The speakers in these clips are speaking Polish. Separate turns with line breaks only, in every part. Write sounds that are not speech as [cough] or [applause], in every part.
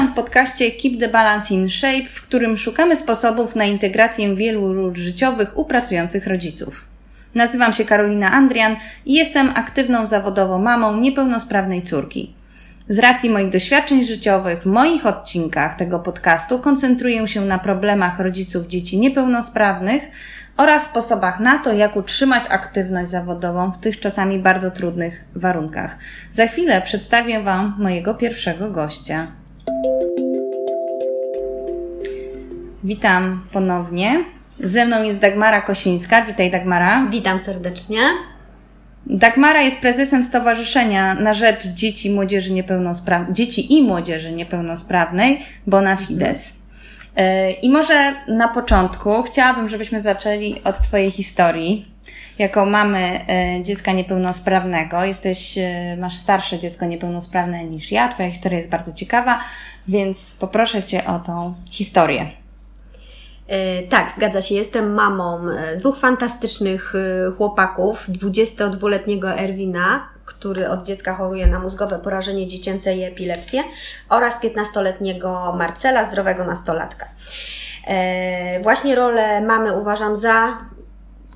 Witam w podcaście Keep the Balance in Shape, w którym szukamy sposobów na integrację wielu ról życiowych u pracujących rodziców. Nazywam się Karolina Andrian i jestem aktywną zawodowo mamą niepełnosprawnej córki. Z racji moich doświadczeń życiowych w moich odcinkach tego podcastu koncentruję się na problemach rodziców dzieci niepełnosprawnych oraz sposobach na to, jak utrzymać aktywność zawodową w tych czasami bardzo trudnych warunkach. Za chwilę przedstawię Wam mojego pierwszego gościa. Witam ponownie. Ze mną jest Dagmara Kosińska. Witaj Dagmara.
Witam serdecznie.
Dagmara jest prezesem Stowarzyszenia na Rzecz Dzieci, i Młodzieży Niepełnospra- Dzieci i Młodzieży Niepełnosprawnej Bona Fides. E, I może na początku chciałabym, żebyśmy zaczęli od Twojej historii. Jako mamy e, dziecka niepełnosprawnego, jesteś, e, masz starsze dziecko niepełnosprawne niż ja, Twoja historia jest bardzo ciekawa, więc poproszę Cię o tą historię.
Tak, zgadza się. Jestem mamą dwóch fantastycznych chłopaków, 22-letniego Erwina, który od dziecka choruje na mózgowe porażenie dziecięce i epilepsję, oraz 15-letniego Marcela, zdrowego nastolatka. E, właśnie rolę mamy uważam za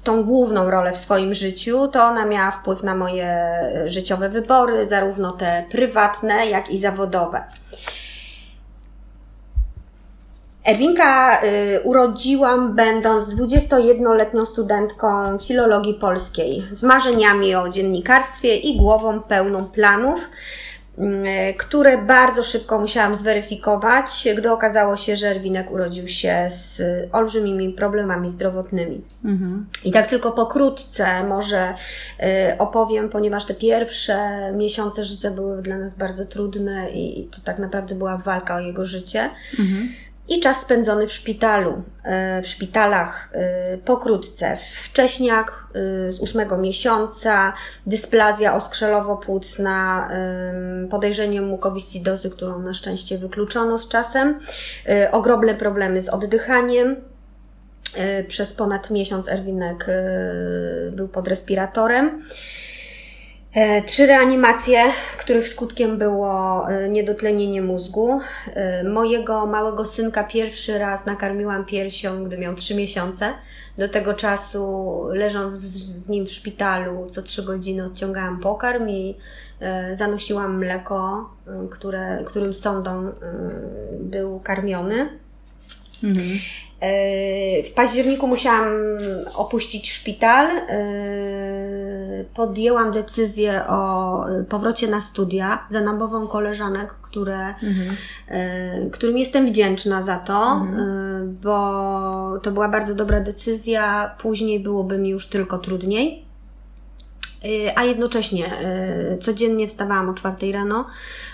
tą główną rolę w swoim życiu, to ona miała wpływ na moje życiowe wybory, zarówno te prywatne, jak i zawodowe. Erwinka y, urodziłam będąc 21-letnią studentką filologii polskiej z marzeniami o dziennikarstwie i głową pełną planów, które bardzo szybko musiałam zweryfikować, gdy okazało się, że Erwinek urodził się z olbrzymimi problemami zdrowotnymi. Mhm. I tak tylko pokrótce może y, opowiem, ponieważ te pierwsze miesiące życia były dla nas bardzo trudne i to tak naprawdę była walka o jego życie. Mhm i czas spędzony w szpitalu, e, w szpitalach e, pokrótce. Wcześniak e, z ósmego miesiąca, dysplazja oskrzelowo-płucna, podejrzenie mukowiscidozy, którą na szczęście wykluczono z czasem, ogromne problemy z oddychaniem. Przez ponad miesiąc Erwinek był pod respiratorem. E, trzy reanimacje, których skutkiem było e, niedotlenienie mózgu. E, mojego małego synka pierwszy raz nakarmiłam piersią, gdy miał trzy miesiące. Do tego czasu, leżąc z nim w szpitalu, co trzy godziny odciągałam pokarm i zanosiłam mleko, które, którym sondą był karmiony. Mhm. W październiku musiałam opuścić szpital podjęłam decyzję o y, powrocie na studia za namową koleżanek, które, mhm. Y, którym jestem wdzięczna za to, mhm. Y, bo to była bardzo dobra decyzja. Później byłoby mi już tylko trudniej. A jednocześnie codziennie wstawałam o czwartej rano,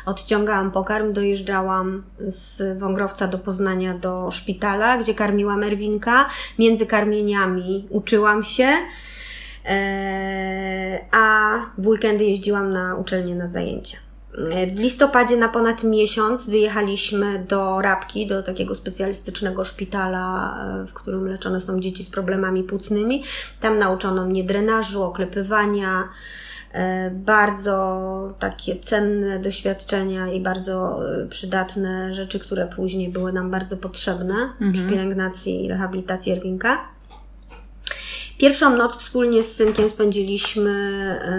odciągałam pokarm, dojeżdżałam z Wągrowca do Poznania do szpitala, gdzie karmiłam Erwinka. Między karmieniami uczyłam się. E, a w weekendy jeździłam na uczelnię na zajęcia. E, w listopadzie na ponad miesiąc wyjechaliśmy do Rabki, do takiego specjalistycznego szpitala, e, w którym leczone są dzieci z problemami płucnymi. Tam nauczono mnie drenażu, oklepywania, bardzo takie cenne doświadczenia i bardzo przydatne rzeczy, które później były nam bardzo potrzebne mhm. przy pielęgnacji i rehabilitacji Erwinka. Pierwszą noc wspólnie z synkiem spędziliśmy e,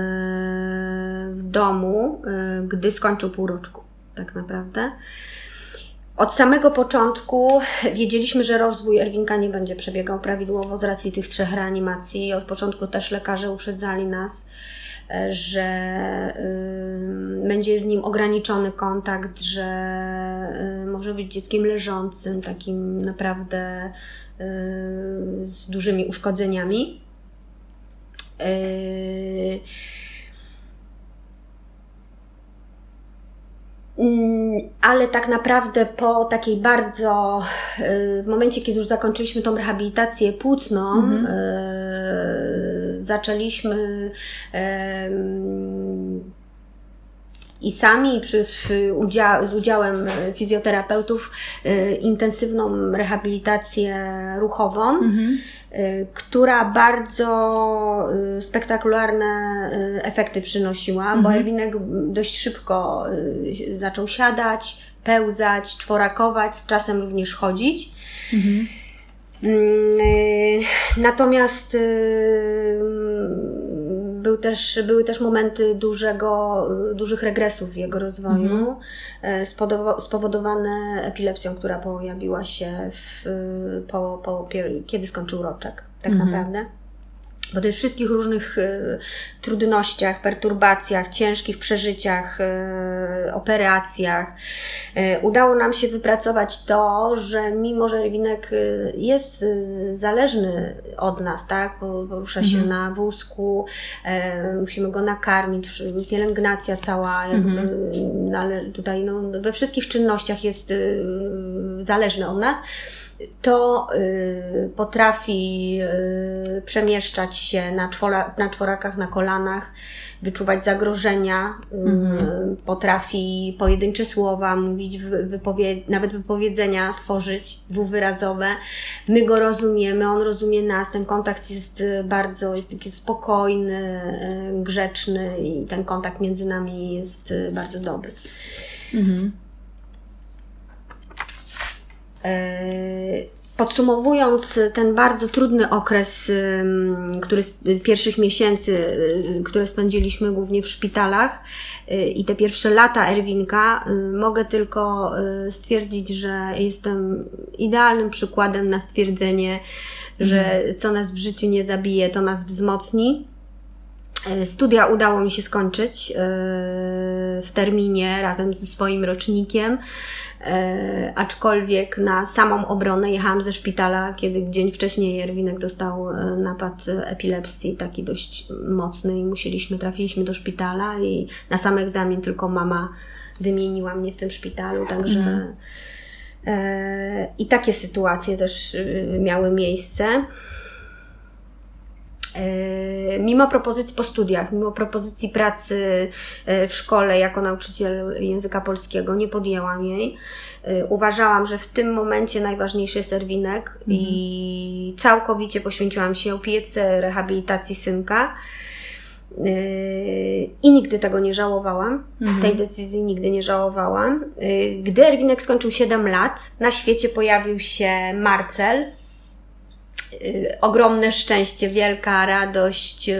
w domu, e, gdy skończył półroczku, tak naprawdę. Od samego początku wiedzieliśmy, że rozwój Erwinka nie będzie przebiegał prawidłowo z racji tych trzech reanimacji. Od początku też lekarze uprzedzali nas, e, że będzie z nim ograniczony kontakt, że może być dzieckiem leżącym, takim naprawdę z dużymi uszkodzeniami. Yy, mm, ale tak naprawdę po takiej bardzo, yy, w momencie kiedy już zakończyliśmy tą rehabilitację płucną, mhm. Zaczęliśmy i sami przy, udział, z udziałem fizjoterapeutów y, intensywną rehabilitację ruchową, mhm. y, która bardzo y, spektakularne efekty przynosiła, mhm. bo Erwinek dość szybko zaczął siadać, pełzać, czworakować, z czasem również chodzić. Mhm. Y, natomiast był też, były też momenty dużego, dużych regresów w jego rozwoju, mm. spowodowane epilepsją, która pojawiła się w, po, po, kiedy skończył roczek, tak mm. naprawdę po tych wszystkich różnych y, trudnościach, perturbacjach, ciężkich przeżyciach, y, operacjach, y, udało nam się wypracować to, że mimo, że Erwinek jest zależny od nas, tak, porusza się mhm. na wózku, musimy go nakarmić, pielęgnacja cała, jakby, mhm. ale tutaj no, we wszystkich czynnościach jest zależny od nas, to y, potrafi y, przemieszczać się na, czwora, na czworakach, na kolanach, wyczuwać zagrożenia, mm. potrafi pojedyncze słowa mówić, wypowie nawet wypowiedzenia tworzyć dwuwyrazowe. My go rozumiemy, on rozumie nas, ten kontakt jest bardzo, jest taki spokojny, grzeczny i ten kontakt między nami jest bardzo dobry. Mhm. E, podsumowując ten bardzo trudny okres, który z pierwszych miesięcy, y, które spędziliśmy głównie w szpitalach y, i te pierwsze lata Erwinka, y, mogę tylko stwierdzić, że jestem idealnym przykładem na stwierdzenie, że mhm. co nas w życiu nie zabije, to nas wzmocni. Studia udało mi się skończyć w terminie razem ze swoim rocznikiem. E, aczkolwiek na samą obronę jechałam ze szpitala, kiedy dzień wcześniej Jerwinek dostał e, napad epilepsji, taki dość mocny i musieliśmy, trafiliśmy do szpitala i na sam egzamin tylko mama wymieniła mnie w tym szpitalu, także mhm. e, i takie sytuacje też e, miały miejsce. E, mimo propozycji po studiach, mimo propozycji pracy e, w szkole jako nauczyciel języka polskiego, nie podjęłam jej. E, uważałam, że w tym momencie najważniejszy jest Erwinek mhm. i całkowicie poświęciłam się opiece, rehabilitacji synka. I nigdy tego nie żałowałam. Mhm. Tej decyzji nigdy nie żałowałam. Gdy Erwinek skończył 7 lat, na świecie pojawił się Marcel, ogromne szczęście, wielka radość y,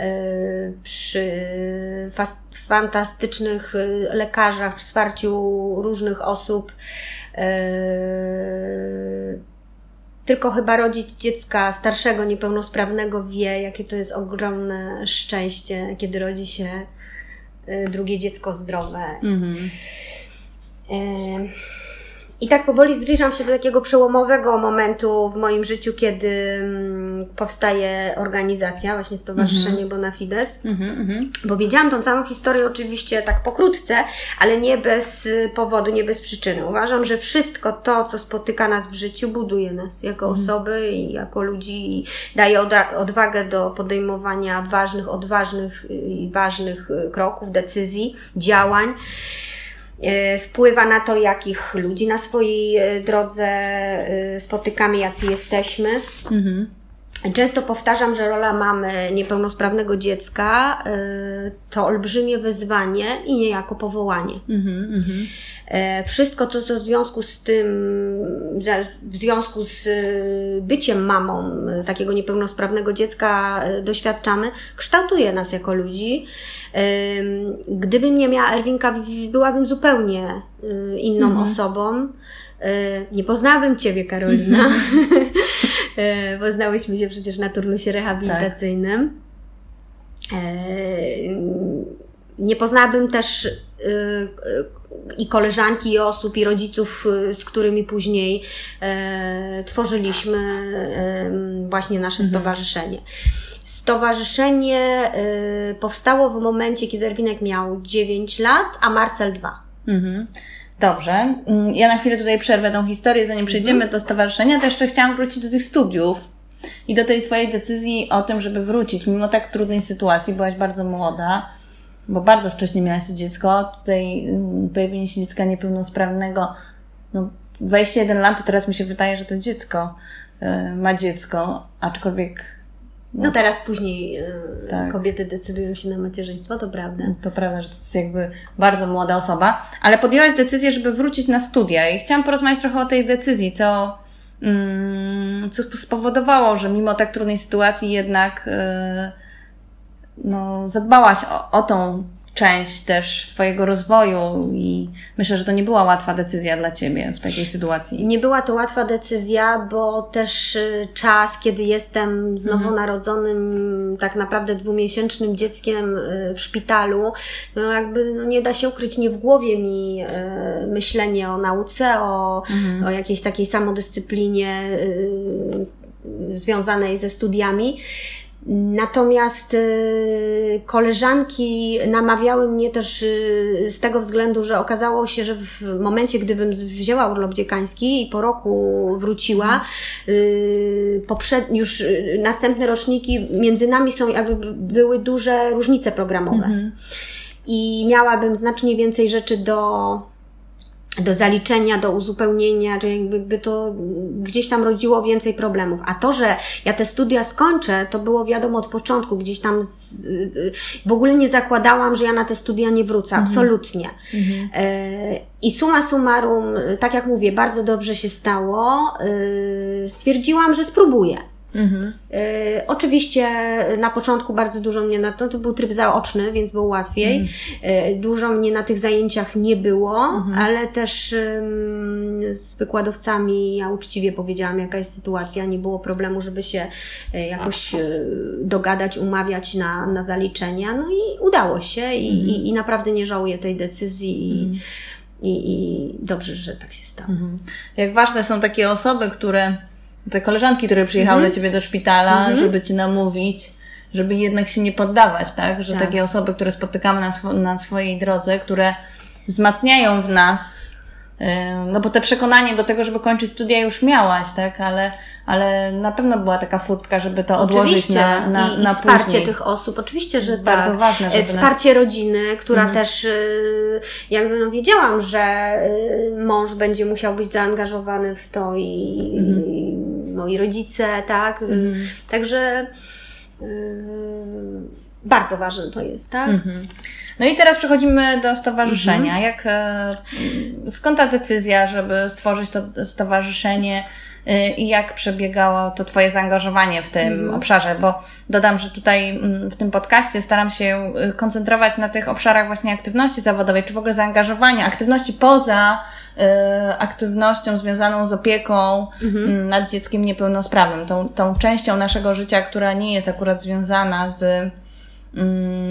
y, przy fantastycznych lekarzach, wsparciu różnych osób. Tylko chyba rodzic dziecka starszego, niepełnosprawnego wie, jakie to jest ogromne szczęście, kiedy rodzi się drugie dziecko zdrowe. Mhm. I tak powoli zbliżam się do takiego przełomowego momentu w moim życiu, kiedy mm, powstaje organizacja, właśnie Stowarzyszenie mm -hmm. Bonafides. Mm -hmm, Bo wiedziałam tą całą historię oczywiście tak pokrótce, ale nie bez powodu, nie bez przyczyny. Uważam, że wszystko to, co spotyka nas w życiu, buduje nas jako mm osoby i jako ludzi i daje odwagę do podejmowania ważnych, odważnych i ważnych y, kroków, decyzji, działań. E, wpływa na to, jakich ludzi na swojej e, drodze e, spotykamy, jacy jesteśmy. Mhm. Często powtarzam, że rola mamy niepełnosprawnego dziecka to olbrzymie wyzwanie i niejako powołanie. Mm -hmm. Wszystko, co, co w związku z tym, w związku z byciem mamą takiego niepełnosprawnego dziecka doświadczamy, kształtuje nas jako ludzi. Gdybym nie miała Erwinka, byłabym zupełnie y, inną mhm. osobą. Y, nie poznałabym Ciebie, Karolina. [laughs] [laughs] Mhm. Y, poznałyśmy się przecież na turnusie rehabilitacyjnym. Tak. Nie poznałabym też i koleżanki, i osób, i rodziców, z którymi później tworzyliśmy właśnie nasze mhm. stowarzyszenie. Stowarzyszenie powstało w momencie, kiedy Erwinek miał 9 lat, a Marcel 2. Mhm.
Dobrze. Mm, ja na chwilę tutaj przerwę tą historię, zanim przejdziemy mhm. do stowarzyszenia, to jeszcze chciałam wrócić do tych studiów i do tej Twojej decyzji o tym, żeby wrócić. Mimo tak trudnej sytuacji, byłaś bardzo młoda, bo bardzo wcześnie miałaś dziecko. Tutaj mm, pojawienie się dziecka niepełnosprawnego, no 21 lat, to teraz mi się wydaje, że to dziecko y, ma dziecko, aczkolwiek
No, no teraz później e, tak. kobiety decydują się na macierzyństwo, to prawda.
To prawda, że to jest jakby bardzo młoda osoba, ale podjęłaś decyzję, żeby wrócić na studia i chciałam porozmawiać trochę o tej decyzji, co, mm, co spowodowało, że mimo tak trudnej sytuacji jednak yy, no, zadbałaś o, o tą część też swojego rozwoju i myślę, że to nie była łatwa decyzja dla Ciebie w takiej sytuacji.
Nie była to łatwa decyzja, bo też y, czas, kiedy jestem z nowonarodzonym, mhm. tak naprawdę dwumiesięcznym dzieckiem y, w szpitalu, no jakby no nie da się ukryć, nie w głowie mi y, myślenie o nauce, o, mhm. o jakiejś takiej samodyscyplinie związanej ze studiami. Natomiast y, koleżanki namawiały mnie też y, z tego względu, że okazało się, że w momencie, gdybym wzięła urlop dziekański i po roku wróciła, y, poprzed, już następne roczniki, między nami są jakby były duże różnice programowe. Mhm. I miałabym znacznie więcej rzeczy do, do zaliczenia, do uzupełnienia, że jakby to gdzieś tam rodziło więcej problemów. A to, że ja te studia skończę, to było wiadomo od początku, gdzieś tam z, w ogóle nie zakładałam, że ja na te studia nie wrócę, mhm. absolutnie. Mhm. E, I suma summarum, tak jak mówię, bardzo dobrze się stało. E, stwierdziłam, że spróbuję. Mhm. E, oczywiście na początku bardzo dużo mnie na to, to był tryb zaoczny, więc było łatwiej. Mhm. E, dużo mnie na tych zajęciach nie było, mhm. ale też z wykładowcami ja uczciwie powiedziałam, jaka jest sytuacja. Nie było problemu, żeby się e, jakoś dogadać, umawiać na, na zaliczenia. No i udało się i, mhm. i, i naprawdę nie żałuję tej decyzji i, mhm. i, i dobrze, że tak się stało. Mhm.
Jak ważne są takie osoby, które te koleżanki, które przyjechały mhm. do ciebie do szpitala, mhm. żeby ci namówić, żeby jednak się nie poddawać, tak? Że tak. takie osoby, które spotykamy na, swo na swojej drodze, które wzmacniają w nas, yy, no bo te przekonanie do tego, żeby kończyć studia już miałaś, tak? Ale, ale na pewno była taka furtka, żeby to odłożyć oczywiście. na, na,
I,
na
i wsparcie później. tych osób, oczywiście, że
tak. bardzo ważne.
Żeby wsparcie nas... rodziny, która mhm. też, yy, jakby no wiedziałam, że yy, mąż będzie musiał być zaangażowany w to i, mhm. i moi rodzice, tak? Mm. Także yy, bardzo ważne to jest, tak? Mm-hmm.
No i teraz przechodzimy do stowarzyszenia. Mm-hmm. Jak, e, skąd ta decyzja, żeby stworzyć to stowarzyszenie? Y, i jak przebiegało to Twoje zaangażowanie w tym mm. obszarze, bo dodam, że tutaj mm, w tym podcaście staram się y, koncentrować na tych obszarach właśnie aktywności zawodowej, czy w ogóle zaangażowania, aktywności poza y, aktywnością związaną z opieką mm. nad dzieckiem niepełnosprawnym, tą, tą częścią naszego życia, która nie jest akurat związana z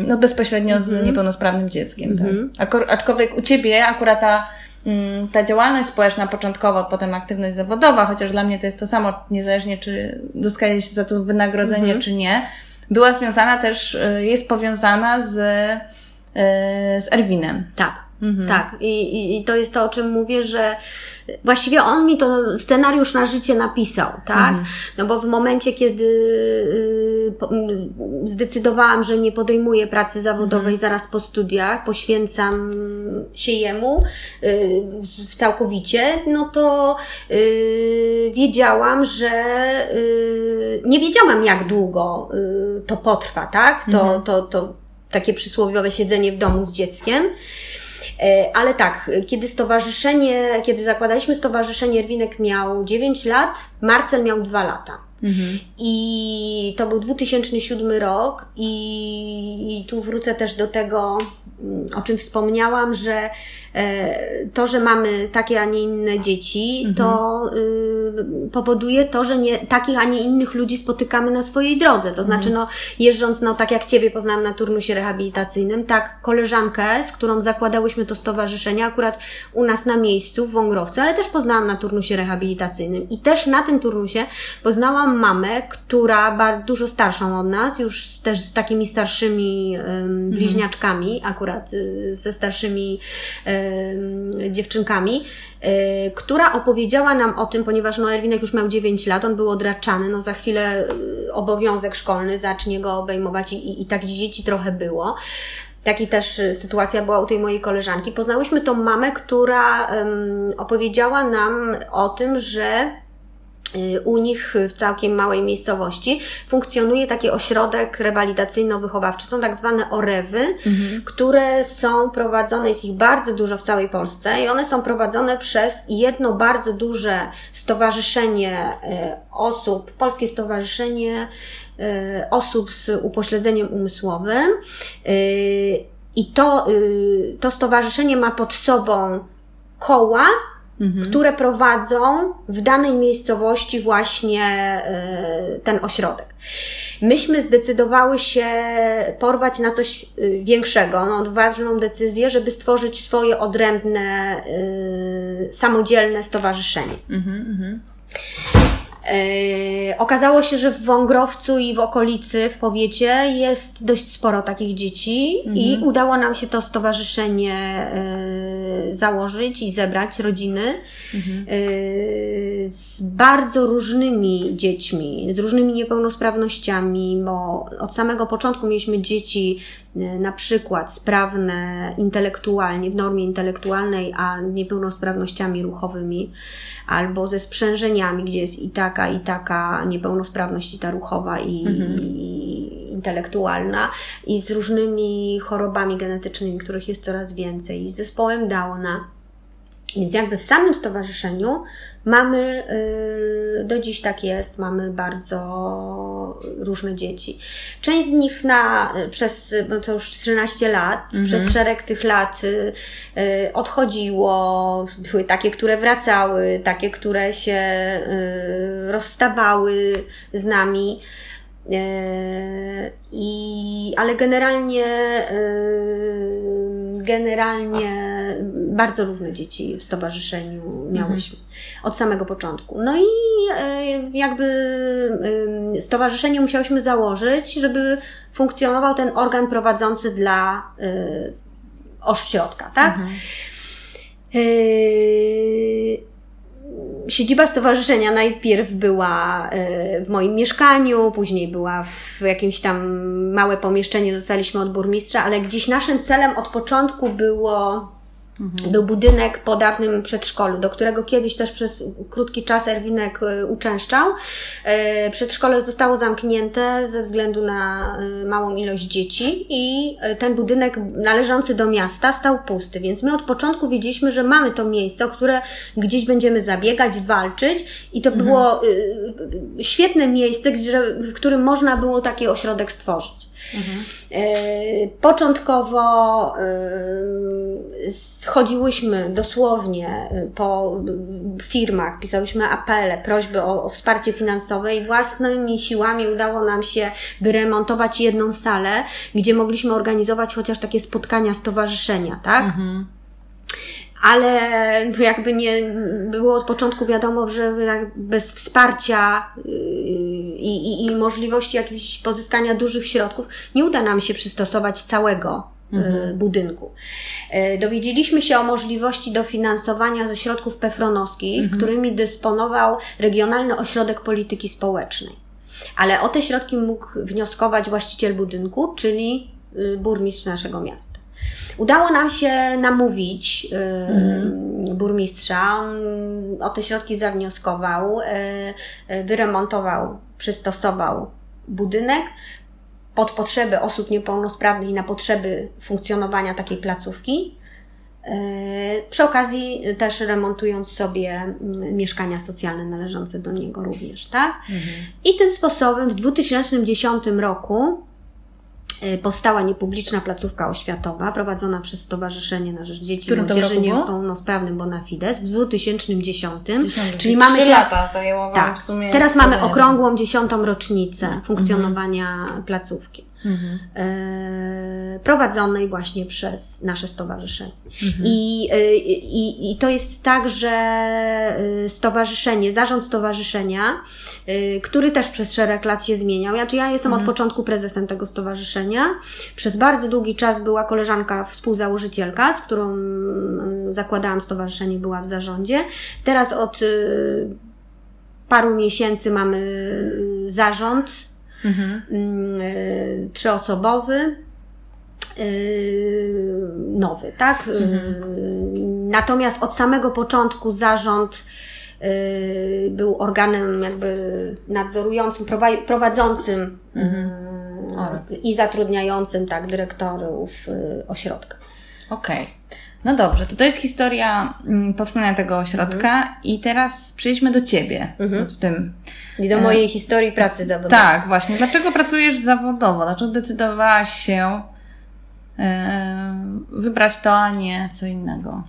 no bezpośrednio z mhm. niepełnosprawnym dzieckiem. Tak? Mhm. Aczkolwiek u Ciebie akurat ta Mm, ta działalność społeczna początkowo, potem aktywność zawodowa, chociaż dla mnie to jest to samo, niezależnie czy dostaje się za to wynagrodzenie, mhm. czy nie, była związana też, y, jest powiązana z, y, z Erwinem.
Tak. Mhm. Tak, I, i, i to jest to, o czym mówię, że właściwie on mi to scenariusz na życie napisał, tak? Mhm. No bo w momencie, kiedy y, zdecydowałam, że nie podejmuję pracy zawodowej mhm. zaraz po studiach, poświęcam się jemu y, całkowicie, no to y, wiedziałam, że nie wiedziałam, jak długo to potrwa, tak? To, mhm. to, to takie przysłowiowe siedzenie w domu z dzieckiem. E, ale tak, kiedy stowarzyszenie, kiedy zakładaliśmy stowarzyszenie, Erwinek miał 9 lat, Marcel miał 2 lata. Mhm. I to był 2007 rok, i, i tu wrócę też do tego, mm, o czym wspomniałam, że to, że mamy takie, a nie inne dzieci, mhm. to y, powoduje to, że nie, takich, a nie innych ludzi spotykamy na swojej drodze. To znaczy, mhm. no, jeżdżąc, no, tak jak Ciebie poznałam na turnusie rehabilitacyjnym, tak koleżankę, z którą zakładałyśmy to stowarzyszenie, akurat u nas na miejscu w Wągrowcu, ale też poznałam na turnusie rehabilitacyjnym. I też na tym turnusie poznałam mamę, która bardzo dużo starszą od nas, już też z takimi starszymi um, bliźniaczkami, mhm. akurat y, ze starszymi um, dziewczynkami, y, która opowiedziała nam o tym, ponieważ no Erwinek już miał 9 lat, on był odraczany, no za chwilę y, obowiązek szkolny zacznie go obejmować i, i, tak dzieci trochę było. Taki też y, sytuacja była u tej mojej koleżanki. Poznałyśmy tą mamę, która um, opowiedziała nam o tym, że u nich w całkiem małej miejscowości funkcjonuje taki ośrodek rewalidacyjno-wychowawczy. Są tak zwane orewy, mhm. które są prowadzone, jest ich bardzo dużo w całej Polsce i one są prowadzone przez jedno bardzo duże stowarzyszenie y, osób, Polskie Stowarzyszenie y, Osób z Upośledzeniem Umysłowym. I to, to stowarzyszenie ma pod sobą koła, mhm. które prowadzą w danej miejscowości właśnie e, ten ośrodek. Myśmy zdecydowały się porwać na coś e, większego, no, odważną decyzję, żeby stworzyć swoje odrębne, y, samodzielne stowarzyszenie. Mhm, E, okazało się, że w Wągrowcu i w okolicy, w powiecie jest dość sporo takich dzieci mhm. i udało nam się to stowarzyszenie e, założyć i zebrać rodziny mhm. e, z bardzo różnymi dziećmi, z różnymi niepełnosprawnościami, bo od samego początku mieliśmy dzieci na przykład sprawne intelektualnie, w normie intelektualnej, a niepełnosprawnościami ruchowymi, albo ze sprzężeniami, gdzie jest i taka, i taka niepełnosprawność, i ta ruchowa, i, mhm. i intelektualna, i z różnymi chorobami genetycznymi, których jest coraz więcej, i z zespołem Downa. Więc jakby w samym stowarzyszeniu mamy, y, do dziś tak jest, mamy bardzo różne dzieci. Część z nich na, przez, no to już 13 lat, mhm. przez szereg tych lat y, y, odchodziło, były takie, które wracały, takie, które się rozstawały z nami. I, ale generalnie, generalnie bardzo różne dzieci w stowarzyszeniu miałyśmy mhm. od samego początku. No i jakby stowarzyszenie musiałyśmy założyć, żeby funkcjonował ten organ prowadzący dla ośrodka, tak? Mhm siedziba stowarzyszenia najpierw była e, w moim mieszkaniu, później była w jakimś tam małe pomieszczenie, dostaliśmy od burmistrza, ale gdzieś naszym celem od początku było Mhm. Był budynek po dawnym przedszkolu, do którego kiedyś też przez krótki czas Erwinek e, uczęszczał. E, przedszkole zostało zamknięte ze względu na e, małą ilość dzieci i ten budynek należący do miasta stał pusty, więc my od początku wiedzieliśmy, że mamy to miejsce, o które gdzieś będziemy zabiegać, walczyć i to mhm. było świetne miejsce, w którym można było taki ośrodek stworzyć. Mhm. Początkowo schodziłyśmy dosłownie e, po firmach, pisałyśmy apele, prośby o, o wsparcie finansowe i własnymi siłami udało nam się wyremontować jedną salę, gdzie mogliśmy organizować chociaż takie spotkania stowarzyszenia, tak? Mhm ale jakby nie było od początku wiadomo, że bez wsparcia yy, i, i, możliwości jakiegoś pozyskania dużych środków nie uda nam się przystosować całego yy, mhm. budynku. Yy, dowiedzieliśmy się o możliwości dofinansowania ze środków pefronowskich, mhm. którymi dysponował Regionalny Ośrodek Polityki Społecznej. Ale o te środki mógł wnioskować właściciel budynku, czyli burmistrz naszego miasta. Udało nam się namówić mhm. burmistrza, on o te środki zawnioskował, y, y, wyremontował, przystosował budynek pod potrzeby osób niepełnosprawnych i na potrzeby funkcjonowania takiej placówki. Y, przy okazji też remontując sobie mm, mieszkania socjalne należące do niego również, tak? Mhm. I tym sposobem w 2010 roku Y, powstała niepubliczna placówka oświatowa prowadzona przez Stowarzyszenie na Rzecz Dzieci i Młodzieży Niepełnosprawnym Bonafides w 2010. 10,
czyli mamy teraz, lata zajęło
tak, w sumie teraz mamy okrągłą dziesiątą rocznicę mhm. funkcjonowania mhm. placówki. Mhm. E, prowadzonej właśnie przez nasze stowarzyszenie. Mhm. I, e, i, I to jest tak, że e, stowarzyszenie, zarząd stowarzyszenia, który też przez szereg lat się zmieniał. Ja, ja jestem mhm. od początku prezesem tego stowarzyszenia. Przez bardzo długi czas była koleżanka współzałożycielka, z którą zakładałam stowarzyszenie, była w zarządzie. Teraz od paru miesięcy mamy zarząd mhm. Mm, y, trzyosobowy, y, nowy, tak? Mhm. Y, natomiast od samego początku zarząd był organem jakby nadzorującym, prowadzącym mhm. i zatrudniającym tak dyrektorów ośrodka.
Okej. Okay. No dobrze, to to jest historia mm, powstania tego ośrodka mhm. i teraz przejdźmy do Ciebie mhm. w tym.
I do mojej e... historii pracy zawodowej.
Tak, właśnie. Dlaczego pracujesz zawodowo? Dlaczego decydowałaś się e... wybrać to, a nie co innego?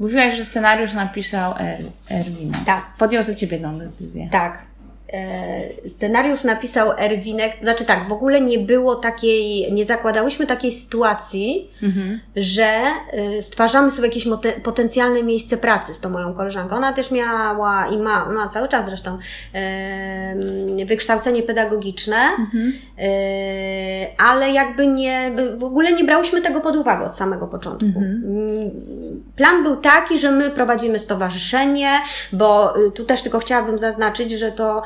Mówiłaś, że scenariusz napisał er, Erwin.
Tak.
Podjął za Ciebie tą decyzję.
Tak. E, scenariusz napisał Erwinek, znaczy tak, w ogóle nie było takiej, nie zakładałyśmy takiej sytuacji, mhm. że e, stwarzamy sobie jakieś potencjalne miejsce pracy z tą moją koleżanką. Ona też miała i ma, ma cały czas zresztą, wykształcenie pedagogiczne, mhm. E, ale jakby nie, w ogóle nie brałyśmy tego pod uwagę od samego początku. Mhm. Mm, plan był taki, że my prowadzimy stowarzyszenie, bo y, tu też tylko chciałabym zaznaczyć, że to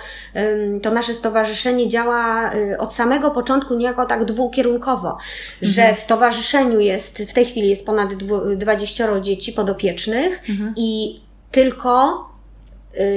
to nasze stowarzyszenie działa y, od samego początku niejako tak dwukierunkowo, mhm. że w stowarzyszeniu jest, w tej chwili jest ponad 20 dzieci podopiecznych mhm. i tylko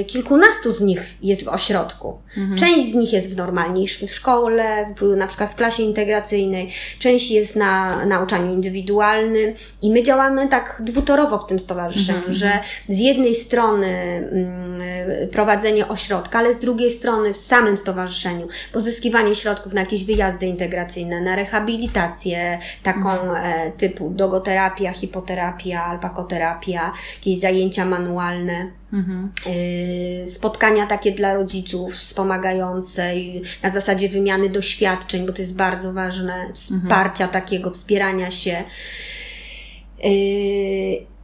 kilkunastu z nich jest w ośrodku. Mhm. Część z nich jest w normalnej szkole, w, na przykład w klasie integracyjnej, część jest na nauczaniu indywidualnym i my działamy tak dwutorowo w tym stowarzyszeniu, mhm. że z jednej strony mm, prowadzenie ośrodka, ale z drugiej strony w samym stowarzyszeniu pozyskiwanie środków na jakieś wyjazdy integracyjne, na rehabilitację taką mhm. e, typu dogoterapia, hipoterapia, alpakoterapia, jakieś zajęcia manualne. Mhm. Y, spotkania takie dla rodziców wspomagające na zasadzie wymiany doświadczeń, bo to jest bardzo ważne, wsparcia mhm. takiego, wspierania się. Y,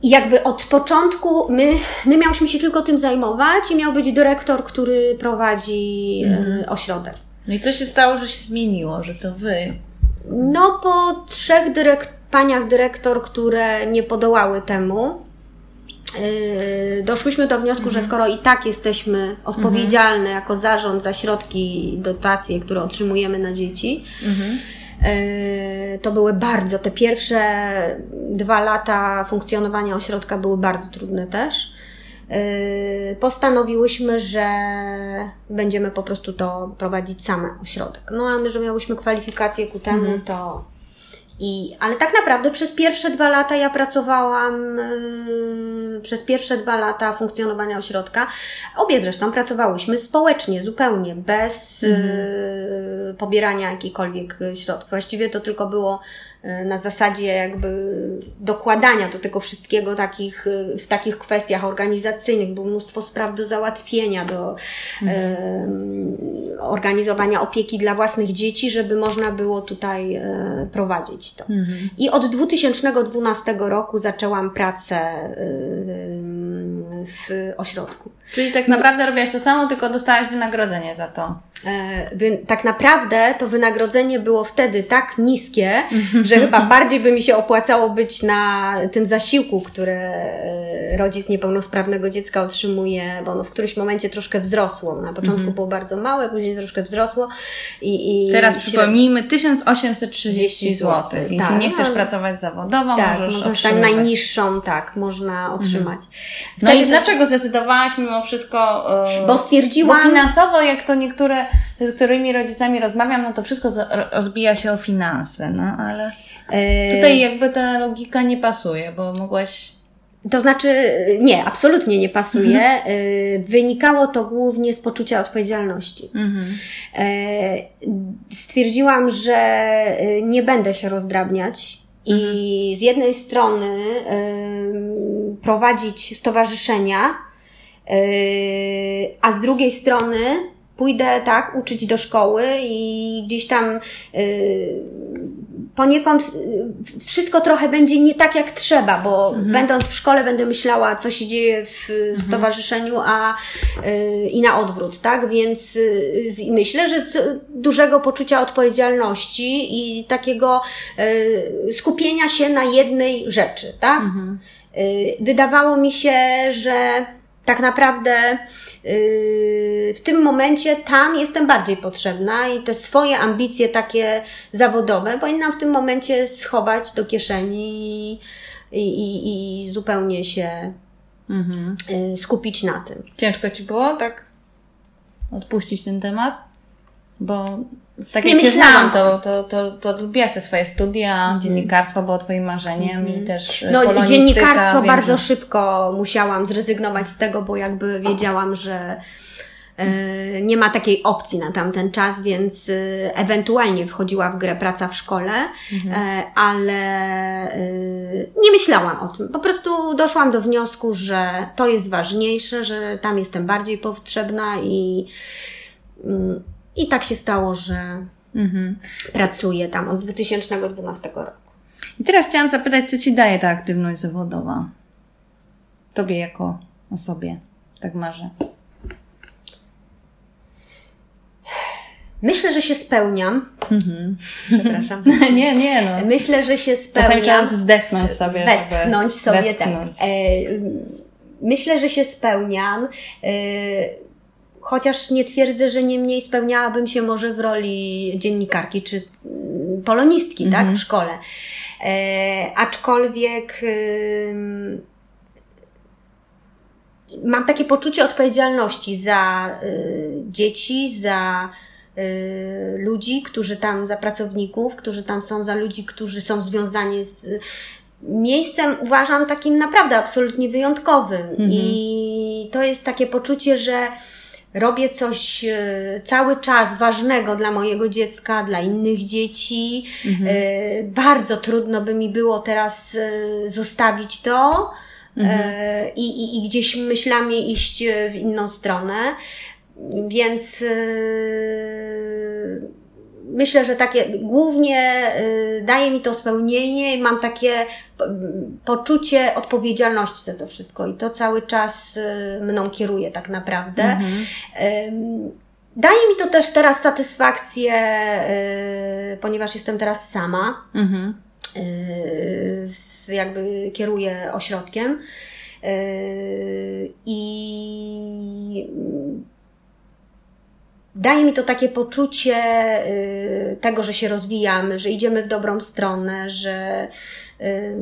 I jakby od początku my, my miałyśmy się tylko tym zajmować i miał być dyrektor, który prowadzi y, mhm. ośrodek.
No i co się stało, że się zmieniło, że to wy?
No po trzech dyrekt paniach dyrektor, które nie podołały temu, doszłyśmy do wniosku, mhm. że skoro i tak jesteśmy odpowiedzialne mhm. jako zarząd za środki, dotacje, które otrzymujemy na dzieci, mhm. Yy, to były bardzo, te pierwsze dwa lata funkcjonowania ośrodka były bardzo trudne też. Yy, postanowiłyśmy, że będziemy po prostu to prowadzić same ośrodek. No a my, że miałyśmy kwalifikacje ku temu, mhm. to i, ale tak naprawdę przez pierwsze dwa lata ja pracowałam, yy, przez pierwsze dwa lata funkcjonowania ośrodka, obie zresztą pracowałyśmy społecznie, zupełnie, bez mhm. yy, pobierania jakichkolwiek środków. Właściwie to tylko było na zasadzie jakby dokładania do tego wszystkiego takich, e, w takich kwestiach organizacyjnych. Było mnóstwo spraw do załatwienia, do mhm. e, organizowania opieki dla własnych dzieci, żeby można było tutaj e, prowadzić to. Mhm. I od 2012 roku zaczęłam pracę e, w ośrodku.
Czyli tak naprawdę robiłaś to samo, tylko dostałaś wynagrodzenie za to.
E, tak naprawdę to wynagrodzenie było wtedy tak niskie, że chyba bardziej by mi się opłacało być na tym zasiłku, który e, rodzic niepełnosprawnego dziecka otrzymuje, bo ono w którymś momencie troszkę wzrosło. Na początku mhm. było bardzo małe, później troszkę wzrosło. I,
i Teraz przypomnijmy 1830 zł. Jeśli tak, nie chcesz no, pracować zawodowo, tak, możesz otrzymać. Tak,
najniższą, tak, można otrzymać. Mhm.
No i dlaczego zdecydowałaś mimo wszystko?
Yy, bo stwierdziłam.
Bo finansowo, jak to niektóre z którymi rodzicami rozmawiam, no to wszystko rozbija się o finanse, no ale tutaj jakby ta logika nie pasuje, bo mogłaś
to znaczy, nie, absolutnie nie pasuje. Mhm. E, wynikało to głównie z poczucia odpowiedzialności. Mhm. E, stwierdziłam, że nie będę się rozdrabniać i mhm. z jednej strony prowadzić stowarzyszenia, a z drugiej strony pójdę, tak, uczyć do szkoły i gdzieś tam yy, poniekąd yy, wszystko trochę będzie nie tak jak trzeba, bo mhm. będąc w szkole będę myślała, co się dzieje w mhm. stowarzyszeniu, a yy, i na odwrót, tak? Więc yy, myślę, że z dużego poczucia odpowiedzialności i takiego yy, skupienia się na jednej rzeczy, tak? Mhm. Wydawało mi się, że tak naprawdę yy, w tym momencie tam jestem bardziej potrzebna i te swoje ambicje takie zawodowe powinnam w tym momencie schować do kieszeni i, i, i zupełnie się mhm. skupić na tym.
Ciężko Ci było tak odpuścić ten temat? Bo tak nie jak myślałam. to, to, to, to lubiłaś te swoje studia, mm. dziennikarstwo było Twoim marzeniem mm. i mhm. też e,
No dziennikarstwo wiem, bardzo że... szybko musiałam zrezygnować z tego, bo jakby wiedziałam, że e, nie ma takiej opcji na tamten czas, więc e, ewentualnie wchodziła w grę praca w szkole, mhm. ale nie myślałam o tym. Po prostu doszłam do wniosku, że to jest ważniejsze, że tam jestem bardziej potrzebna i mm, i tak się stało, że mhm. pracuję tam od 2012 roku.
I teraz chciałam zapytać, co Ci daje ta aktywność zawodowa? Tobie jako osobie, tak marzę.
Myślę, że się spełniam. Mhm.
Przepraszam. [laughs] nie, nie, no.
Myślę, że się spełniam.
Czasami trzeba wzdechnąć sobie.
Westchnąć sobie, tak. westchnąć. tak. Myślę, że się spełniam. E, chociaż nie twierdzę, że nie mniej spełniałabym się może w roli dziennikarki czy mm, polonistki, tak, mhm. w szkole. E, aczkolwiek y, mam takie poczucie odpowiedzialności za y, dzieci, za y, ludzi, którzy tam, za pracowników, którzy tam są, za ludzi, którzy są związani z miejscem, uważam, takim naprawdę absolutnie wyjątkowym. Mhm. I to jest takie poczucie, że robię coś e, cały czas ważnego dla mojego dziecka, dla innych dzieci. Mhm. E, bardzo trudno by mi było teraz e, zostawić to mhm. i, i, i gdzieś myślami iść w inną stronę. Więc myślę, że takie głównie y, daje mi to spełnienie i mam takie poczucie odpowiedzialności za to wszystko i to cały czas y, mną kieruje tak naprawdę. Mhm. Daje mi to też teraz satysfakcję, y, ponieważ jestem teraz sama. Mhm. Jakby kieruję ośrodkiem. I daje mi to takie poczucie y, tego, że się rozwijamy, że idziemy w dobrą stronę, że y,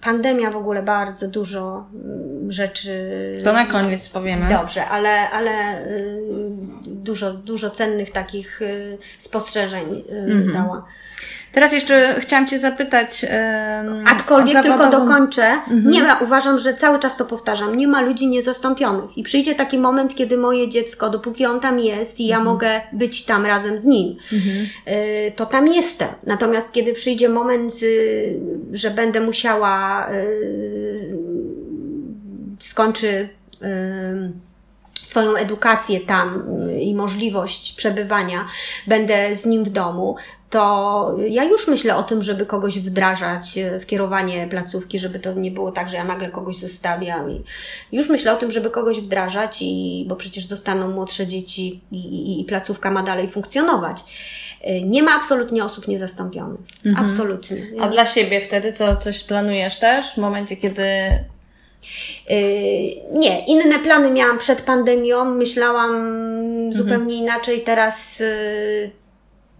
pandemia w ogóle bardzo dużo mm, rzeczy.
To na koniec powiemy.
Dobrze, ale, ale y, dużo, dużo cennych takich spostrzeżeń mhm. dała.
Teraz jeszcze chciałam Cię zapytać. Yy,
Aczkolwiek zawodową... tylko dokończę. Mhm. Nie ma, uważam, że cały czas to powtarzam, nie ma ludzi niezastąpionych. I przyjdzie taki moment, kiedy moje dziecko, dopóki on tam jest i ja mhm. mogę być tam razem z nim, mhm. yy, to tam jestem. Natomiast kiedy przyjdzie moment, yy, że będę musiała, yy, skończy y, swoją edukację tam i możliwość przebywania, będę z nim w domu, to ja już myślę o tym, żeby kogoś wdrażać w kierowanie placówki, żeby to nie było tak, że ja nagle kogoś zostawiam. I już myślę o tym, żeby kogoś wdrażać, i, bo przecież zostaną młodsze dzieci i, i, i placówka ma dalej funkcjonować. Nie ma absolutnie osób niezastąpionych. Mhm. Absolutnie.
A dla siebie wtedy co, coś planujesz też w momencie, kiedy
Yy, nie, inne plany miałam przed pandemią, myślałam mhm. zupełnie inaczej. Teraz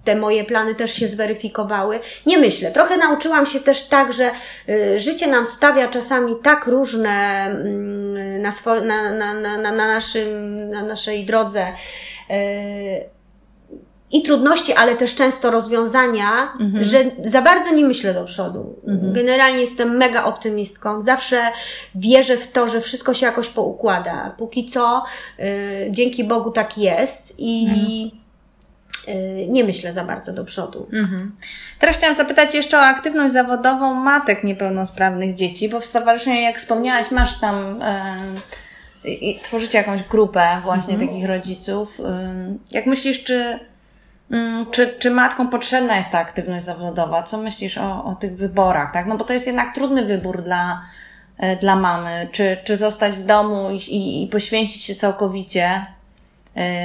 te moje plany też się zweryfikowały. Nie myślę. Trochę nauczyłam się też tak, że y, życie nam stawia czasami tak różne mm, na, swo- na, na, na, na, naszym, na naszej drodze y, i trudności, ale też często rozwiązania, mhm. że za bardzo nie myślę do przodu. Mhm. Generalnie jestem mega optymistką. Zawsze wierzę w to, że wszystko się jakoś poukłada. Póki co, y, dzięki Bogu tak jest i mhm nie myślę za bardzo do przodu. Mhm.
Teraz chciałam zapytać jeszcze o aktywność zawodową matek niepełnosprawnych dzieci, bo w stowarzyszeniu, jak wspomniałaś, masz tam e, tworzycie jakąś grupę właśnie mhm. takich rodziców. Jak myślisz, czy, mm, czy, czy matkom potrzebna jest ta aktywność zawodowa? Co myślisz o, o tych wyborach? Tak? No bo to jest jednak trudny wybór dla, dla mamy. Czy, czy zostać w domu i, i, poświęcić się całkowicie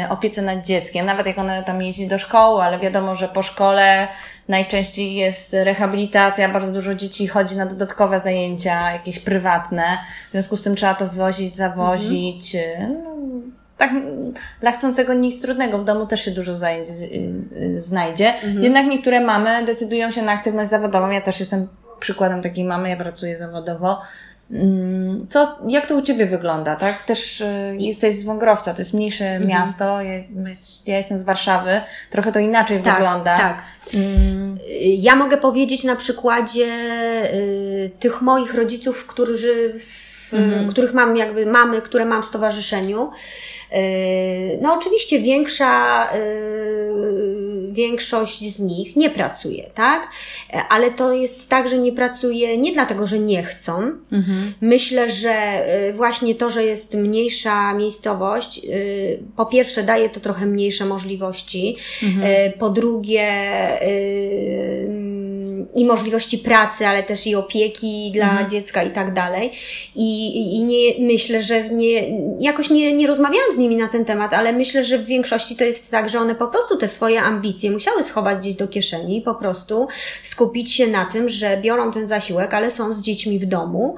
opiece nad dzieckiem, nawet jak ona tam jeździ do szkoły, ale wiadomo, że po szkole najczęściej jest rehabilitacja, bardzo dużo dzieci chodzi na dodatkowe zajęcia, jakieś prywatne, w związku z tym trzeba to wozić, zawozić. Mhm. No, tak, dla chcącego nic trudnego, w domu też się dużo zajęć y, znajdzie. Mhm. Jednak niektóre mamy decydują się na aktywność zawodową. Ja też jestem przykładem takiej mamy, ja pracuję zawodowo co, jak to u Ciebie wygląda, tak? Też y, jesteś z Wągrowca, to jest mniejsze mhm. miasto, ja, ja, jestem z Warszawy, trochę to inaczej tak, wygląda.
Tak, mm. Ja mogę powiedzieć na przykładzie y, tych moich rodziców, którzy, w, mhm. których mam jakby mamy, które mam w stowarzyszeniu. Yy, no oczywiście większa, yy, większość z nich nie pracuje, tak? Ale to jest tak, że nie pracuje nie dlatego, że nie chcą. Mhm. Myślę, że yy, właśnie to, że jest mniejsza miejscowość, po pierwsze daje to trochę mniejsze możliwości, mhm. po drugie i możliwości pracy, ale też i opieki dla mhm. dziecka i tak dalej. I, I nie myślę, że nie, jakoś nie, nie rozmawiałam z nimi na ten temat, ale myślę, że w większości to jest tak, że one po prostu te swoje ambicje musiały schować gdzieś do kieszeni i po prostu skupić się na tym, że biorą ten zasiłek, ale są z dziećmi w domu.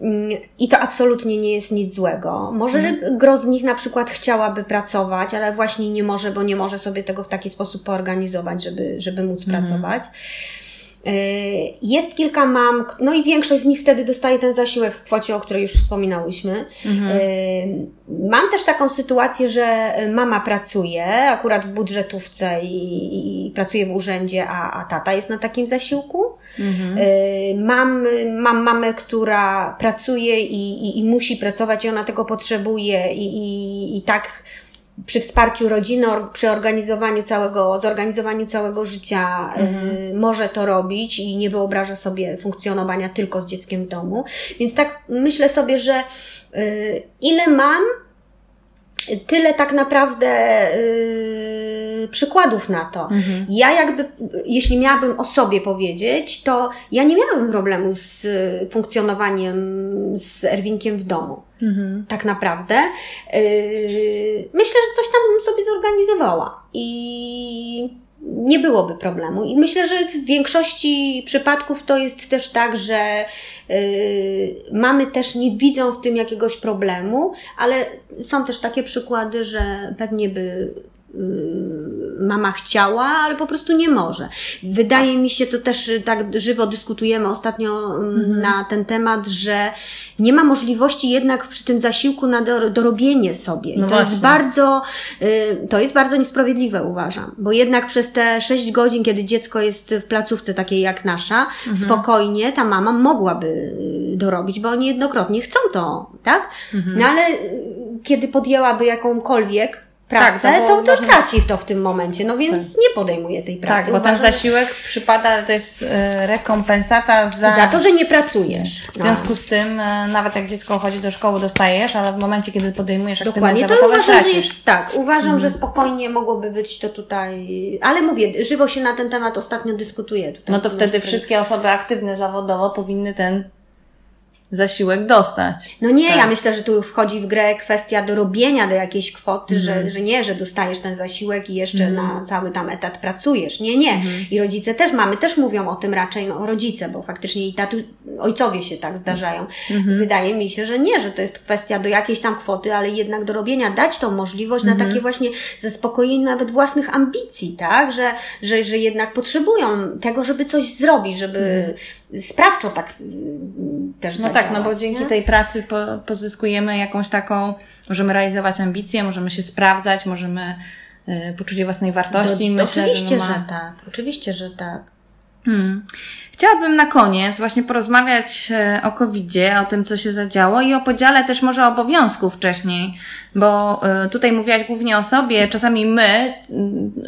Mm, I to absolutnie nie jest nic złego. Może mhm. gro z nich na przykład chciałaby pracować, ale właśnie nie może, bo nie może sobie tego w taki sposób poorganizować, żeby, żeby móc mhm. pracować. E, jest kilka mam, no i większość z nich wtedy dostaje ten zasiłek w kwocie, o której już wspominałyśmy. Mhm. E, mam też taką sytuację, że mama pracuje akurat w budżetówce i, i pracuje w urzędzie, a, a tata jest na takim zasiłku. Mhm. E, mam, mam mamę, która pracuje i, i, i musi pracować i ona tego potrzebuje i, i, i tak przy wsparciu rodziny, przy organizowaniu całego, zorganizowaniu całego życia mhm. y, może to robić i nie wyobraża sobie funkcjonowania tylko z dzieckiem w domu. Więc tak myślę sobie, że y, ile mam, tyle tak naprawdę yy, przykładów na to. Mhm. Ja jakby, jeśli miałabym o sobie powiedzieć, to ja nie miałabym problemu z funkcjonowaniem z Erwinkiem w domu. Mhm. Tak naprawdę. Yy, myślę, że coś tam bym sobie zorganizowała i nie byłoby problemu. I myślę, że w większości przypadków to jest też tak, że yy, mamy też nie widzą w tym jakiegoś problemu, ale są też takie przykłady, że pewnie by mama chciała, ale po prostu nie może. Wydaje mi się, to też tak żywo dyskutujemy ostatnio mm, mhm. na ten temat, że nie ma możliwości jednak przy tym zasiłku na dorobienie sobie. I no to właśnie. jest bardzo, y, to jest bardzo niesprawiedliwe uważam, bo jednak przez te sześć godzin, kiedy dziecko jest w placówce takiej jak nasza, mhm. spokojnie ta mama mogłaby y, dorobić, bo niejednokrotnie chcą to, tak? Mhm. No ale kiedy podjęłaby jakąkolwiek pracę, tak, no to, to można... traci w to w tym momencie, no więc tak. nie podejmuje tej pracy.
Tak, bo ten zasiłek przypada, to jest e, rekompensata za...
Za to, że nie pracujesz.
W związku no. z tym, e, nawet jak dziecko chodzi do szkoły, dostajesz, ale w momencie, kiedy podejmujesz
aktywność
zawodową,
to uważam, tracisz. Że jest, tak, uważam, mhm. że spokojnie mogłoby być to tutaj, ale mówię, żywo się na ten temat ostatnio dyskutuje. Tutaj
no to wtedy wszystkie osoby aktywne zawodowo powinny ten zasiłek dostać.
No nie, tak. ja myślę, że tu wchodzi w grę kwestia dorobienia do jakiejś kwoty, że, mhm. że nie, że dostajesz ten zasiłek i jeszcze mm. na cały tam etat pracujesz. Nie, nie. Mm. I rodzice też mamy, też mówią o tym raczej, no rodzice, bo faktycznie i tatu, ojcowie się tak zdarzają. Wydaje mi się, że nie, że to jest kwestia do jakiejś tam kwoty, ale jednak do robienia, dać tą możliwość na mhm. takie właśnie zaspokojenie nawet własnych ambicji, tak? Że, że, że jednak potrzebują tego, żeby coś zrobić, żeby mhm sprawczo tak też
No tak, no bo dzięki nie? tej pracy po, pozyskujemy jakąś taką, możemy realizować ambicje, możemy się sprawdzać, możemy y, poczucie własnej wartości.
Do, Myślę, oczywiście, że, ma... że tak. Oczywiście, że tak.
Hmm. Chciałabym na koniec właśnie porozmawiać e, o COVID-zie, o tym, co się zadziało i o podziale też może obowiązków wcześniej, bo e, tutaj mówiłaś głównie o sobie, czasami my,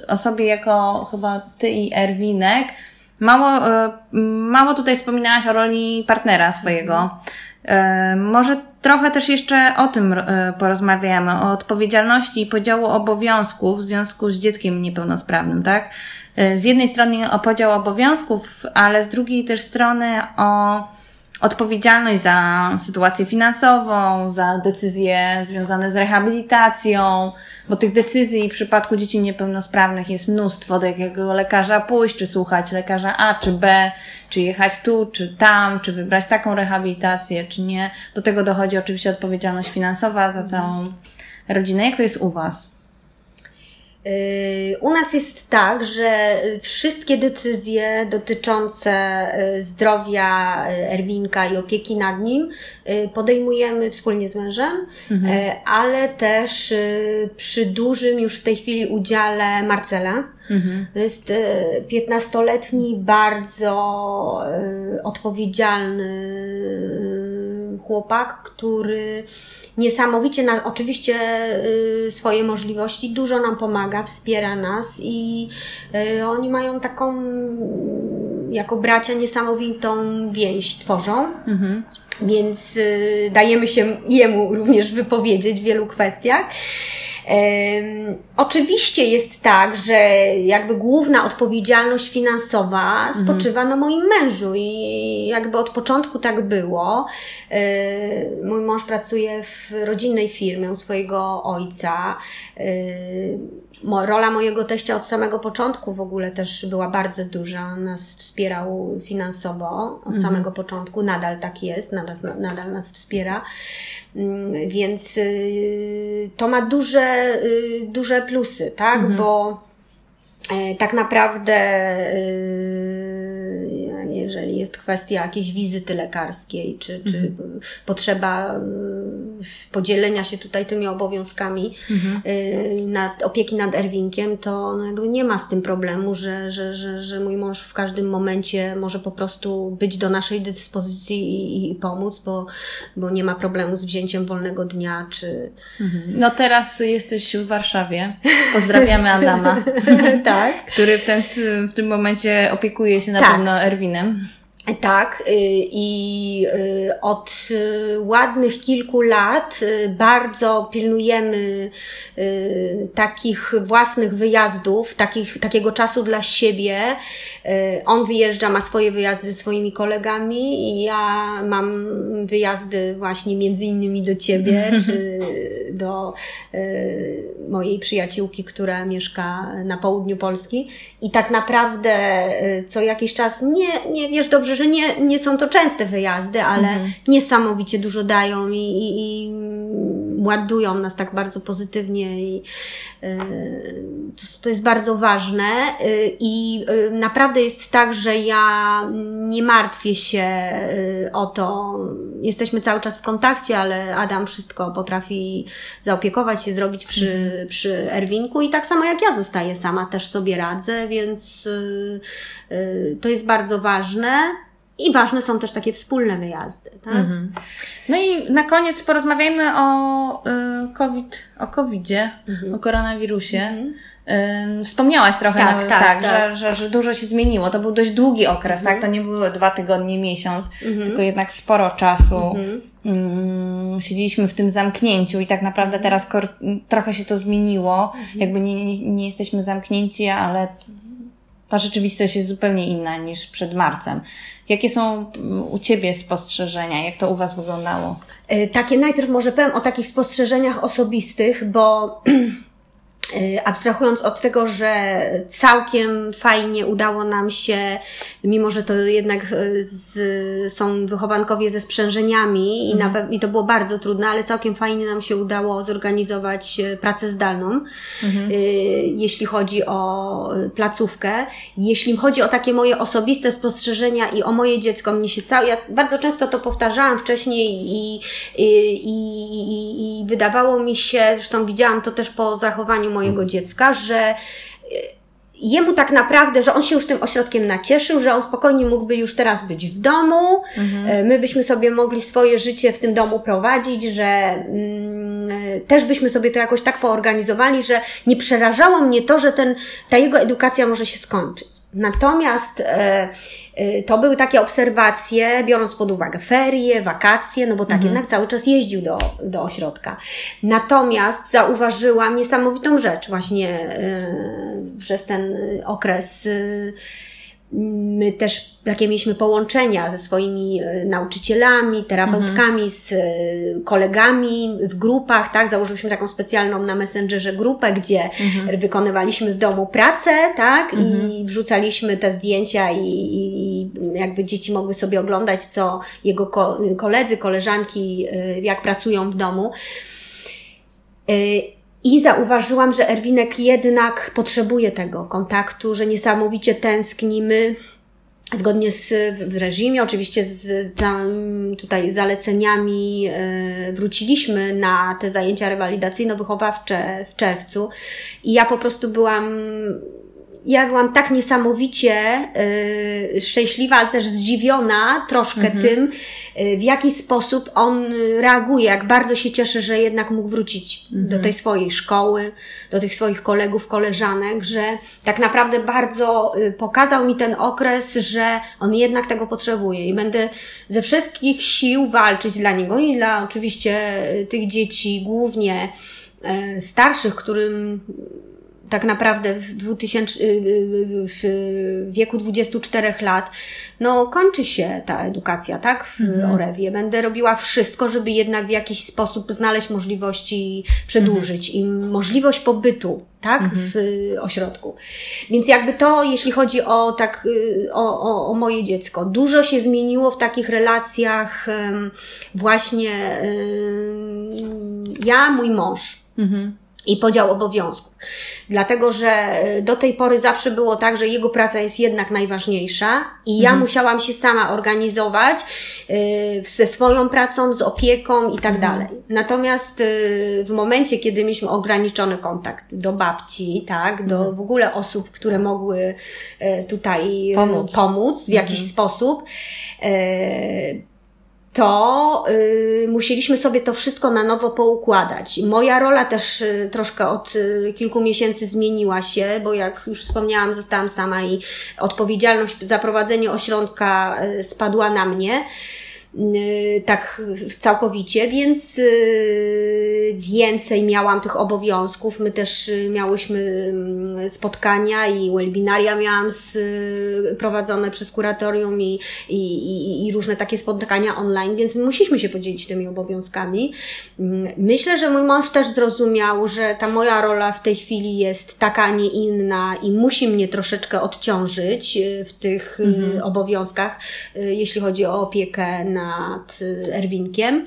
o sobie jako chyba ty i Erwinek, Mało, e, mało tutaj wspominałaś o roli partnera swojego. E, może trochę też jeszcze o tym e, porozmawiamy, o odpowiedzialności i podziału obowiązków w związku z dzieckiem niepełnosprawnym, tak? Z jednej strony o podział obowiązków, ale z drugiej też strony o odpowiedzialność za sytuację finansową, za decyzje związane z rehabilitacją, bo tych decyzji w przypadku dzieci niepełnosprawnych jest mnóstwo, do jakiego lekarza pójść, czy słuchać lekarza A, czy B, czy jechać tu, czy tam, czy wybrać taką rehabilitację, czy nie. Do tego dochodzi oczywiście odpowiedzialność finansowa za całą rodzinę. Jak to jest u Was?
Y, u nas jest tak, że wszystkie decyzje dotyczące y, zdrowia y, Erwinka i opieki nad nim podejmujemy wspólnie z mężem, mhm. ale też przy dużym już w tej chwili udziale Marcela. Mhm. To jest 15-letni, bardzo odpowiedzialny chłopak, który niesamowicie, na, oczywiście y, swoje możliwości, dużo nam pomaga, wspiera nas i y, oni mają taką, jako bracia, niesamowitą więź tworzą. Mhm. Więc y, dajemy się jemu również wypowiedzieć w wielu kwestiach. Oczywiście jest tak, że jakby główna odpowiedzialność finansowa mhm. spoczywa na moim mężu i jakby od początku tak było. Mój mąż pracuje w rodzinnej firmie u swojego ojca rola mojego teścia od samego początku w ogóle też była bardzo duża. Nas wspierał finansowo od mhm. samego początku. Nadal tak jest, nadal, nadal nas wspiera. Mm, więc y, to ma duże, y, duże plusy, tak? Mhm. Bo e, tak naprawdę y, jeżeli jest kwestia jakiejś wizyty lekarskiej, czy, czy mhm. potrzeba podzielenia się tutaj tymi obowiązkami mhm. nad, opieki nad Erwinkiem, to no jakby nie ma z tym problemu, że, że, że, że mój mąż w każdym momencie może po prostu być do naszej dyspozycji i, i pomóc, bo, bo nie ma problemu z wzięciem wolnego dnia, czy...
Mhm. No teraz jesteś w Warszawie. [laughs] Pozdrawiamy Adama. tak. Który w, ten, w tym momencie opiekuje się na tak. pewno Erwinem.
Tak, y, i y, od y, ładnych kilku lat bardzo pilnujemy takich własnych wyjazdów, takich, takiego czasu dla siebie. On wyjeżdża, ma swoje wyjazdy ze swoimi kolegami i ja mam wyjazdy właśnie między innymi do ciebie, [laughs] czy do mojej przyjaciółki, która mieszka na południu Polski. I tak naprawdę co jakiś czas, nie, nie wiesz dobrze, że nie, nie są to częste wyjazdy, ale mhm. niesamowicie dużo dają i, i, i ładują nas tak bardzo pozytywnie i y, to, to jest bardzo ważne y, i y, naprawdę jest tak, że ja nie martwię się o to. Jesteśmy cały czas w kontakcie, ale Adam wszystko potrafi zaopiekować się, zrobić przy, mhm. przy Erwinku i tak samo jak ja zostaję sama, też sobie radzę, więc to jest bardzo ważne. I ważne są też takie wspólne wyjazdy. Tak? Mhm.
No i na koniec porozmawiajmy o y, COVID, o COVIDzie, mhm. o koronawirusie. Mhm. Wspomniałaś trochę, tak, nawet, tak, tak, tak. Że, że, że, dużo się zmieniło. To był dość długi okres, tak? To nie były dwa tygodnie, miesiąc, tylko jednak sporo czasu. Siedzieliśmy w tym zamknięciu i tak naprawdę teraz trochę się to zmieniło. Jakby nie, nie, nie jesteśmy zamknięci, ale ta rzeczywistość jest zupełnie inna niż przed marcem. Jakie są mm, u Ciebie spostrzeżenia? Jak to u Was wyglądało?
E, takie najpierw może powiem o takich spostrzeżeniach osobistych, bo [clears throat] abstrahując od tego, że całkiem fajnie udało nam się, mimo że to jednak y, z, są wychowankowie ze sprzężeniami i, na, mhm. i to było bardzo trudne, ale całkiem fajnie nam się udało zorganizować y, pracę zdalną, mhm. jeśli chodzi o placówkę. Jeśli chodzi o takie moje osobiste spostrzeżenia i o moje dziecko, mnie się cały, ja bardzo często to powtarzałam wcześniej i, i, i, i wydawało mi się, zresztą widziałam to też po zachowaniu mojego dziecka, że e, jemu tak naprawdę, że on się już tym ośrodkiem nacieszył, że on spokojnie mógłby już teraz być w domu, mhm. E, my byśmy sobie mogli swoje życie w tym domu prowadzić, że mm, e, też byśmy sobie to jakoś tak poorganizowali, że nie przerażało mnie to, że ten, ta jego edukacja może się skończyć. Natomiast e, e, to były takie obserwacje, biorąc pod uwagę ferie, wakacje, no bo tak mhm. jednak cały czas jeździł do, do ośrodka. Natomiast zauważyłam niesamowitą rzecz właśnie e, przez ten okres My też takie mieliśmy połączenia ze swoimi e, nauczycielami, terapeutkami, mhm. z e, kolegami w grupach, tak? Założyliśmy taką specjalną na Messengerze grupę, gdzie mhm. wykonywaliśmy w domu pracę, tak? Mhm. I wrzucaliśmy te zdjęcia i, i, jakby dzieci mogły sobie oglądać, co jego koledzy, koleżanki, e, jak pracują w domu. I zauważyłam, że Erwinek jednak potrzebuje tego kontaktu, że niesamowicie tęsknimy zgodnie z w reżimie, oczywiście z tam, tutaj zaleceniami e, wróciliśmy na te zajęcia rewalidacyjno-wychowawcze w czerwcu. I ja po prostu byłam ja byłam tak niesamowicie y, szczęśliwa, ale też zdziwiona troszkę mhm. tym, y, w jaki sposób on reaguje, jak bardzo się cieszy, że jednak mógł wrócić mhm. do tej swojej szkoły, do tych swoich kolegów, koleżanek, że tak naprawdę bardzo y, pokazał mi ten okres, że on jednak tego potrzebuje i będę ze wszystkich sił walczyć dla niego i dla oczywiście y, tych dzieci, głównie y, starszych, którym tak naprawdę w, 2000, y, y, w wieku 24 lat, no kończy się ta edukacja, tak, w mhm. Orewie. Będę robiła wszystko, żeby jednak w jakiś sposób znaleźć możliwości przedłużyć mhm. im możliwość pobytu, tak, mhm. w ośrodku. Więc jakby to, jeśli chodzi o tak, y, o, o, o moje dziecko, dużo się zmieniło w takich relacjach właśnie ja, mój mąż. Mhm i podział obowiązków. Dlatego, że e, do tej pory zawsze było tak, że jego praca jest jednak najważniejsza i ja mhm. musiałam się sama organizować yy, ze swoją pracą, z opieką i tak mhm. dalej. Natomiast yy, w momencie, kiedy mieliśmy ograniczony kontakt do babci, tak, do mhm. w ogóle osób, które mogły yy, tutaj pomóc, pomóc w jakiś mhm. sposób, to y, musieliśmy sobie to wszystko na nowo poukładać. Moja rola też y, troszkę od y, kilku miesięcy zmieniła się, bo jak już wspomniałam, zostałam sama i odpowiedzialność za prowadzenie ośrodka y, spadła na mnie. Y, tak całkowicie, więc y, więcej miałam tych obowiązków. My też y, miałyśmy mm, spotkania i webinaria miałam z, prowadzone przez kuratorium i, i, i różne takie spotkania online, więc musieliśmy się podzielić tymi obowiązkami. Mm, myślę, że mój mąż też zrozumiał, że ta moja rola w tej chwili jest taka, a nie inna i musi mnie troszeczkę odciążyć w tych mhm. obowiązkach, jeśli chodzi o opiekę na nad Erwinkiem.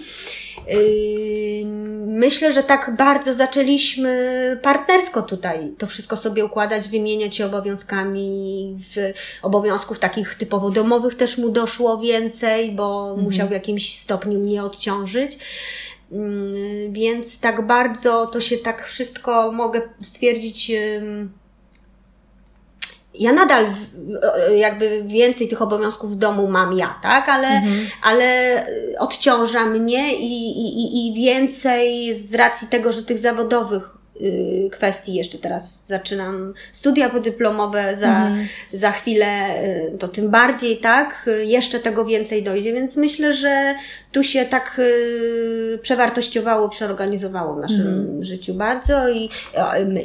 Myślę, że tak bardzo zaczęliśmy partnersko tutaj to wszystko sobie układać, wymieniać się obowiązkami. W obowiązków takich typowo domowych też mu doszło więcej, bo mhm. musiał w jakimś stopniu mnie odciążyć. Więc tak bardzo to się tak wszystko mogę stwierdzić ja nadal jakby więcej tych obowiązków w domu mam ja, tak? Ale, mhm. ale odciąża mnie i, i, i więcej z racji tego, że tych zawodowych Y, kwestii. Jeszcze teraz zaczynam studia podyplomowe, za, mhm. za chwilę y, to tym bardziej, tak? Y, jeszcze tego więcej dojdzie, więc myślę, że tu się tak przewartościowało, przeorganizowało w naszym mhm. życiu bardzo i,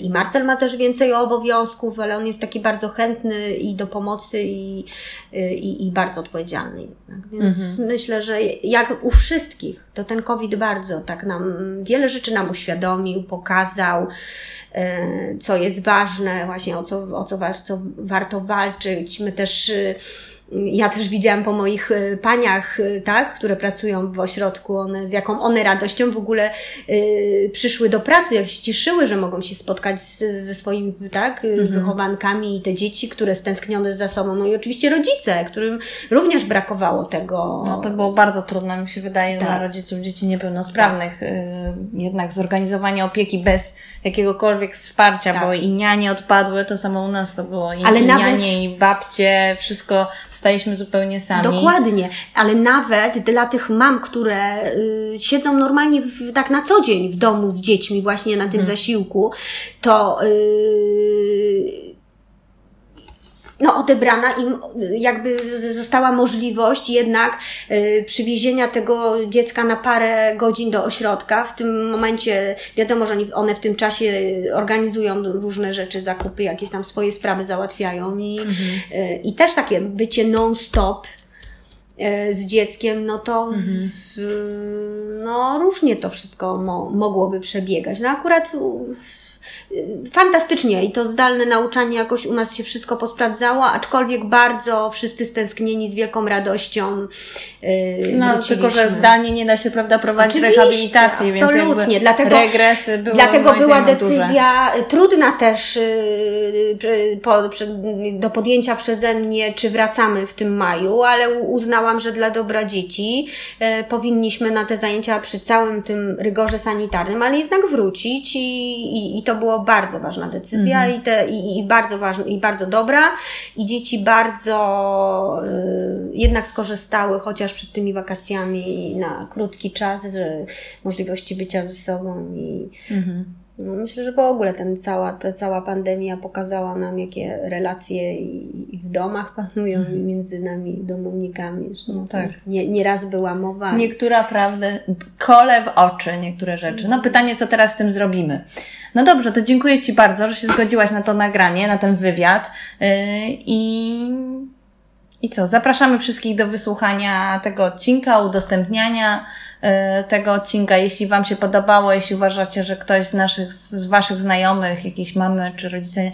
i Marcel ma też więcej obowiązków, ale on jest taki bardzo chętny i do pomocy i, i, i bardzo odpowiedzialny. Więc mhm. myślę, że jak u wszystkich, to ten COVID bardzo tak nam, wiele rzeczy nam uświadomił, pokazał, E, co jest ważne, właśnie o co, o co, co warto walczyć. My też y, ja też widziałam po moich y, paniach, y, tak, które pracują w ośrodku, one, z jaką one radością w ogóle y, przyszły do pracy, jak się cieszyły, że mogą się spotkać z, ze swoimi, tak, mhm. wychowankami i te dzieci, które stęsknione za sobą. No i oczywiście rodzice, którym również brakowało tego.
No to było bardzo trudne, mi się wydaje, tak. dla rodziców dzieci niepełnosprawnych. Tak. Jednak zorganizowanie opieki bez jakiegokolwiek wsparcia, tak. bo i nianie odpadły, to samo u nas to było. I, Ale i nawet... nianie, i babcie, wszystko staliśmy zupełnie sami.
Dokładnie, ale nawet dla tych mam, które y, siedzą normalnie w, tak na co dzień w domu z dziećmi właśnie na tym hmm. zasiłku, to y, no, odebrana im jakby została możliwość jednak y, przywiezienia tego dziecka na parę godzin do ośrodka. W tym momencie wiadomo, że one w tym czasie organizują różne rzeczy, zakupy, jakieś tam swoje sprawy załatwiają i, mhm. y, i też takie bycie non-stop y, z dzieckiem, no to mhm. no różnie to wszystko mo mogłoby przebiegać. No akurat fantastycznie i to zdalne nauczanie jakoś u nas się wszystko posprawdzało, aczkolwiek bardzo wszyscy stęsknieni z wielką radością.
Yy, no, tylko że zdalnie nie da się, prawda, prowadzić
Oczywiście,
rehabilitacji,
absolutnie.
więc
dlatego,
regresy były
Dlatego była decyzja duże. trudna też yy, po, do podjęcia przeze mnie, czy wracamy w tym maju, ale uznałam, że dla dobra dzieci yy, powinniśmy na te zajęcia przy całym tym rygorze sanitarnym, ale jednak wrócić i, i, i to było bardzo ważna decyzja mhm. i, te, i, i, bardzo ważna, i bardzo dobra. I dzieci bardzo y, jednak skorzystały, chociaż przed tymi wakacjami na krótki czas, z możliwości bycia ze sobą i mhm. Myślę, że w ogóle ten cała, ta cała pandemia pokazała nam, jakie relacje i, i w domach panują mhm. między nami domownikami. Zresztą no tak. nie, nieraz była mowa.
Niektóra prawda, kole w oczy, niektóre rzeczy. No pytanie, co teraz z tym zrobimy? No dobrze, to dziękuję Ci bardzo, że się zgodziłaś na to nagranie, na ten wywiad yy, i i co? Zapraszamy wszystkich do wysłuchania tego odcinka, udostępniania tego odcinka. Jeśli Wam się podobało, jeśli uważacie, że ktoś z naszych, z Waszych znajomych, jakieś mamy czy rodzice, y,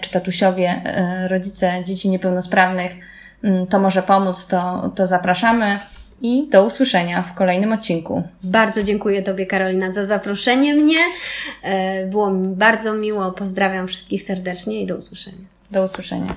czy tatusiowie, y, rodzice dzieci niepełnosprawnych, mm, to może pomóc, to, to zapraszamy. I do usłyszenia w kolejnym odcinku.
Bardzo dziękuję Tobie, Karolina, za zaproszenie mnie. Było mi bardzo miło. Pozdrawiam wszystkich serdecznie i do usłyszenia.
Do usłyszenia.